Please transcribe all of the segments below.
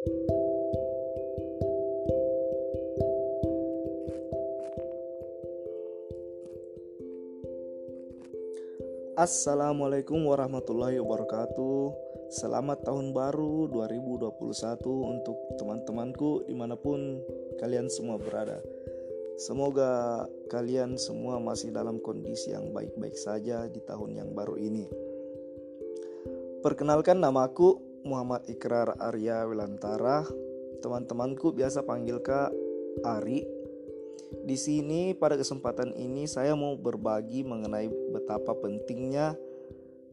Assalamualaikum warahmatullahi wabarakatuh. Selamat tahun baru 2021 untuk teman-temanku di mana pun kalian semua berada. Semoga kalian semua masih dalam kondisi yang baik-baik saja di tahun yang baru ini. Perkenalkan namaku Muhammad Ikrar Arya Wilantara Teman-temanku biasa panggil Kak Ari di sini pada kesempatan ini saya mau berbagi mengenai betapa pentingnya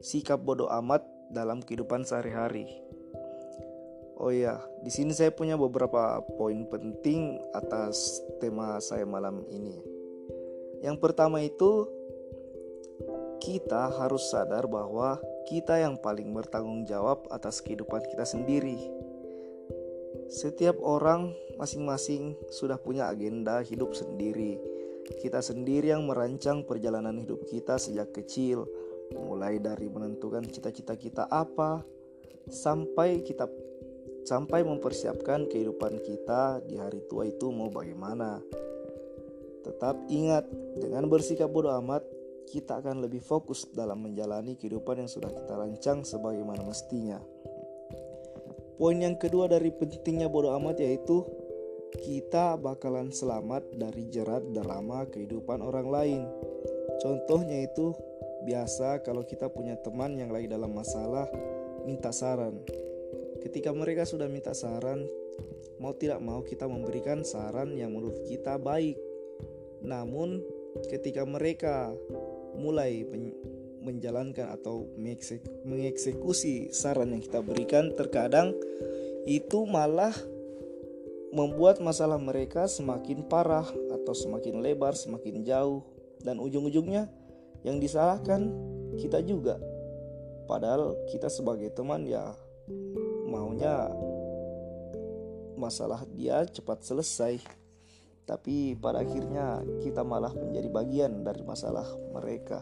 sikap bodoh amat dalam kehidupan sehari-hari. Oh iya, di sini saya punya beberapa poin penting atas tema saya malam ini. Yang pertama itu kita harus sadar bahwa kita yang paling bertanggung jawab atas kehidupan kita sendiri. Setiap orang masing-masing sudah punya agenda hidup sendiri. Kita sendiri yang merancang perjalanan hidup kita sejak kecil, mulai dari menentukan cita-cita kita apa sampai kita sampai mempersiapkan kehidupan kita di hari tua itu mau bagaimana. Tetap ingat, dengan bersikap bodoh amat, kita akan lebih fokus dalam menjalani kehidupan yang sudah kita rancang sebagaimana mestinya. Poin yang kedua dari pentingnya bodoh amat yaitu kita bakalan selamat dari jerat drama kehidupan orang lain. Contohnya itu biasa kalau kita punya teman yang lagi dalam masalah minta saran. Ketika mereka sudah minta saran, mau tidak mau kita memberikan saran yang menurut kita baik. Namun ketika mereka mulai menjalankan atau mengeksekusi saran yang kita berikan terkadang itu malah membuat masalah mereka semakin parah atau semakin lebar, semakin jauh dan ujung-ujungnya yang disalahkan kita juga. Padahal kita sebagai teman ya maunya masalah dia cepat selesai. Tapi pada akhirnya kita malah menjadi bagian dari masalah mereka.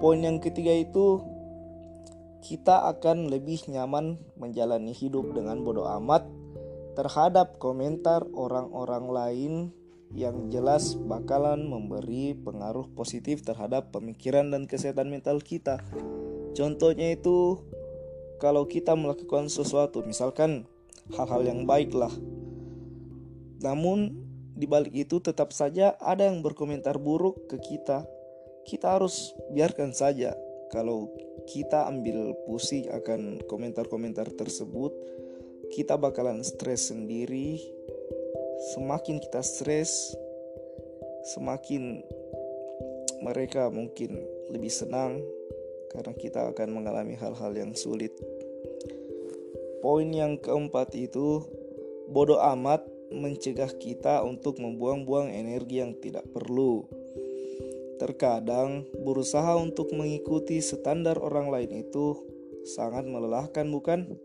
Poin yang ketiga itu kita akan lebih nyaman menjalani hidup dengan bodoh amat terhadap komentar orang-orang lain yang jelas bakalan memberi pengaruh positif terhadap pemikiran dan kesehatan mental kita. Contohnya itu kalau kita melakukan sesuatu, misalkan hal-hal yang baik lah. Namun di balik itu tetap saja ada yang berkomentar buruk ke kita. Kita harus biarkan saja kalau kita ambil pusing akan komentar-komentar tersebut kita bakalan stres sendiri. Semakin kita stres semakin mereka mungkin lebih senang karena kita akan mengalami hal-hal yang sulit. Poin yang keempat itu bodoh amat mencegah kita untuk membuang-buang energi yang tidak perlu Terkadang berusaha untuk mengikuti standar orang lain itu sangat melelahkan bukan?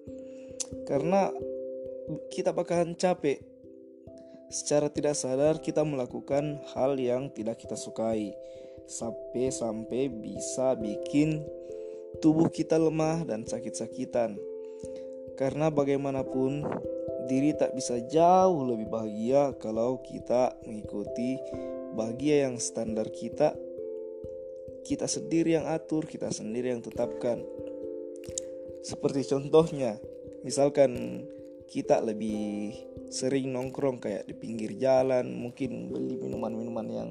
Karena kita bakalan capek. Secara tidak sadar kita melakukan hal yang tidak kita sukai. Sampai-sampai bisa bikin tubuh kita lemah dan sakit-sakitan. Karena bagaimanapun diri tak bisa jauh lebih bahagia kalau kita mengikuti bahagia yang standar kita kita sendiri yang atur, kita sendiri yang tetapkan. Seperti contohnya, misalkan kita lebih sering nongkrong kayak di pinggir jalan, mungkin beli minuman-minuman yang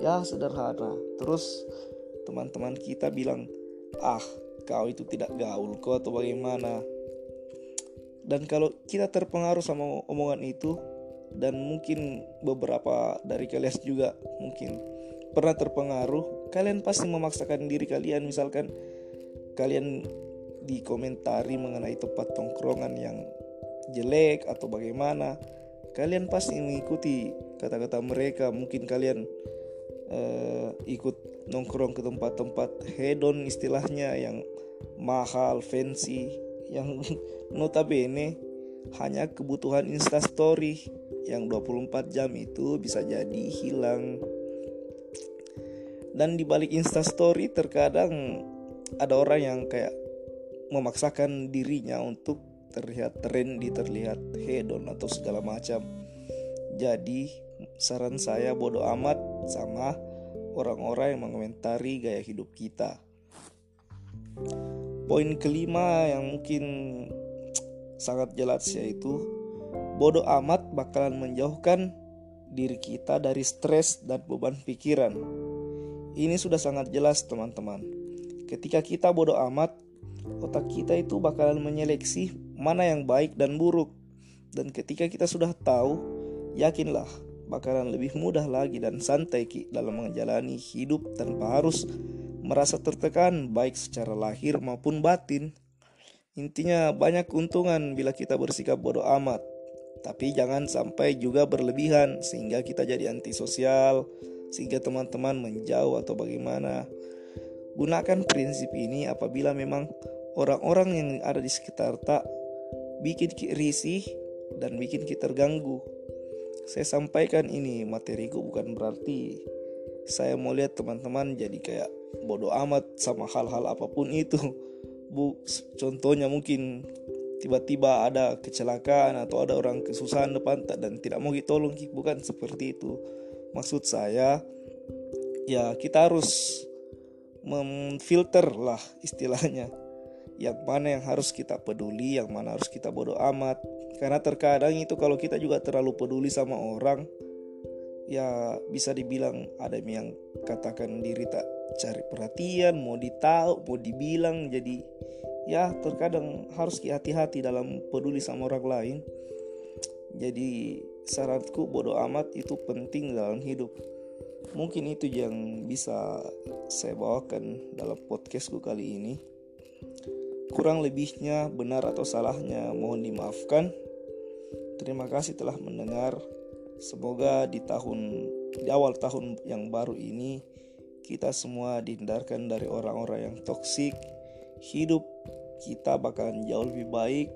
ya sederhana. Terus teman-teman kita bilang, "Ah, kau itu tidak gaul kok atau bagaimana?" Dan kalau kita terpengaruh sama omongan itu, dan mungkin beberapa dari kalian juga mungkin pernah terpengaruh, kalian pasti memaksakan diri kalian misalkan kalian dikomentari mengenai tempat tongkrongan yang jelek atau bagaimana, kalian pasti mengikuti kata-kata mereka. Mungkin kalian uh, ikut nongkrong ke tempat-tempat hedon istilahnya yang mahal, fancy, yang notabene hanya kebutuhan instastory yang 24 jam itu bisa jadi hilang dan di balik instastory terkadang ada orang yang kayak memaksakan dirinya untuk terlihat trendy, terlihat hedon atau segala macam. Jadi saran saya bodoh amat sama orang-orang yang mengomentari gaya hidup kita. Poin kelima yang mungkin sangat jelas yaitu bodoh amat bakalan menjauhkan diri kita dari stres dan beban pikiran. Ini sudah sangat jelas teman-teman. Ketika kita bodoh amat, otak kita itu bakalan menyeleksi mana yang baik dan buruk. Dan ketika kita sudah tahu, yakinlah bakalan lebih mudah lagi dan santai dalam menjalani hidup tanpa harus merasa tertekan baik secara lahir maupun batin. Intinya banyak keuntungan bila kita bersikap bodoh amat. Tapi jangan sampai juga berlebihan sehingga kita jadi antisosial, sehingga teman-teman menjauh atau bagaimana. Gunakan prinsip ini apabila memang orang-orang yang ada di sekitar tak bikin risih dan bikin kita terganggu saya sampaikan ini materiku bukan berarti saya mau lihat teman-teman jadi kayak bodoh amat sama hal-hal apa pun itu. Bu, contohnya mungkin tiba-tiba ada kecelakaan atau ada orang kesusahan depan dan tidak mau ditolong bukan seperti itu. Maksud saya ya kita harus memfilter lah istilahnya yang mana yang harus kita peduli, yang mana harus kita bodoh amat. Karena terkadang itu kalau kita juga terlalu peduli sama orang, ya bisa dibilang ada yang katakan diri tak cari perhatian, mau ditahu, mau dibilang, jadi ya terkadang harus hati-hati dalam peduli sama orang lain. Jadi saranku bodoh amat itu penting dalam hidup. Mungkin itu yang bisa saya bawakan dalam podcastku kali ini. Kurang lebihnya, benar atau salahnya, mohon dimaafkan. Terima kasih telah mendengar. Semoga di tahun di awal tahun yang baru ini kita semua dihindarkan dari orang-orang yang toksik. Hidup kita bakalan jauh lebih baik.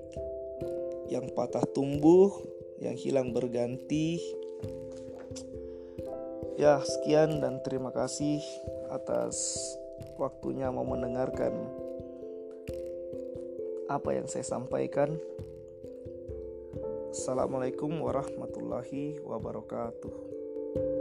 Yang patah tumbuh, yang hilang berganti. Ya, sekian dan terima kasih atas waktunya mau mendengarkan apa yang saya sampaikan. Assalamualaikum warahmatullahi wabarakatuh.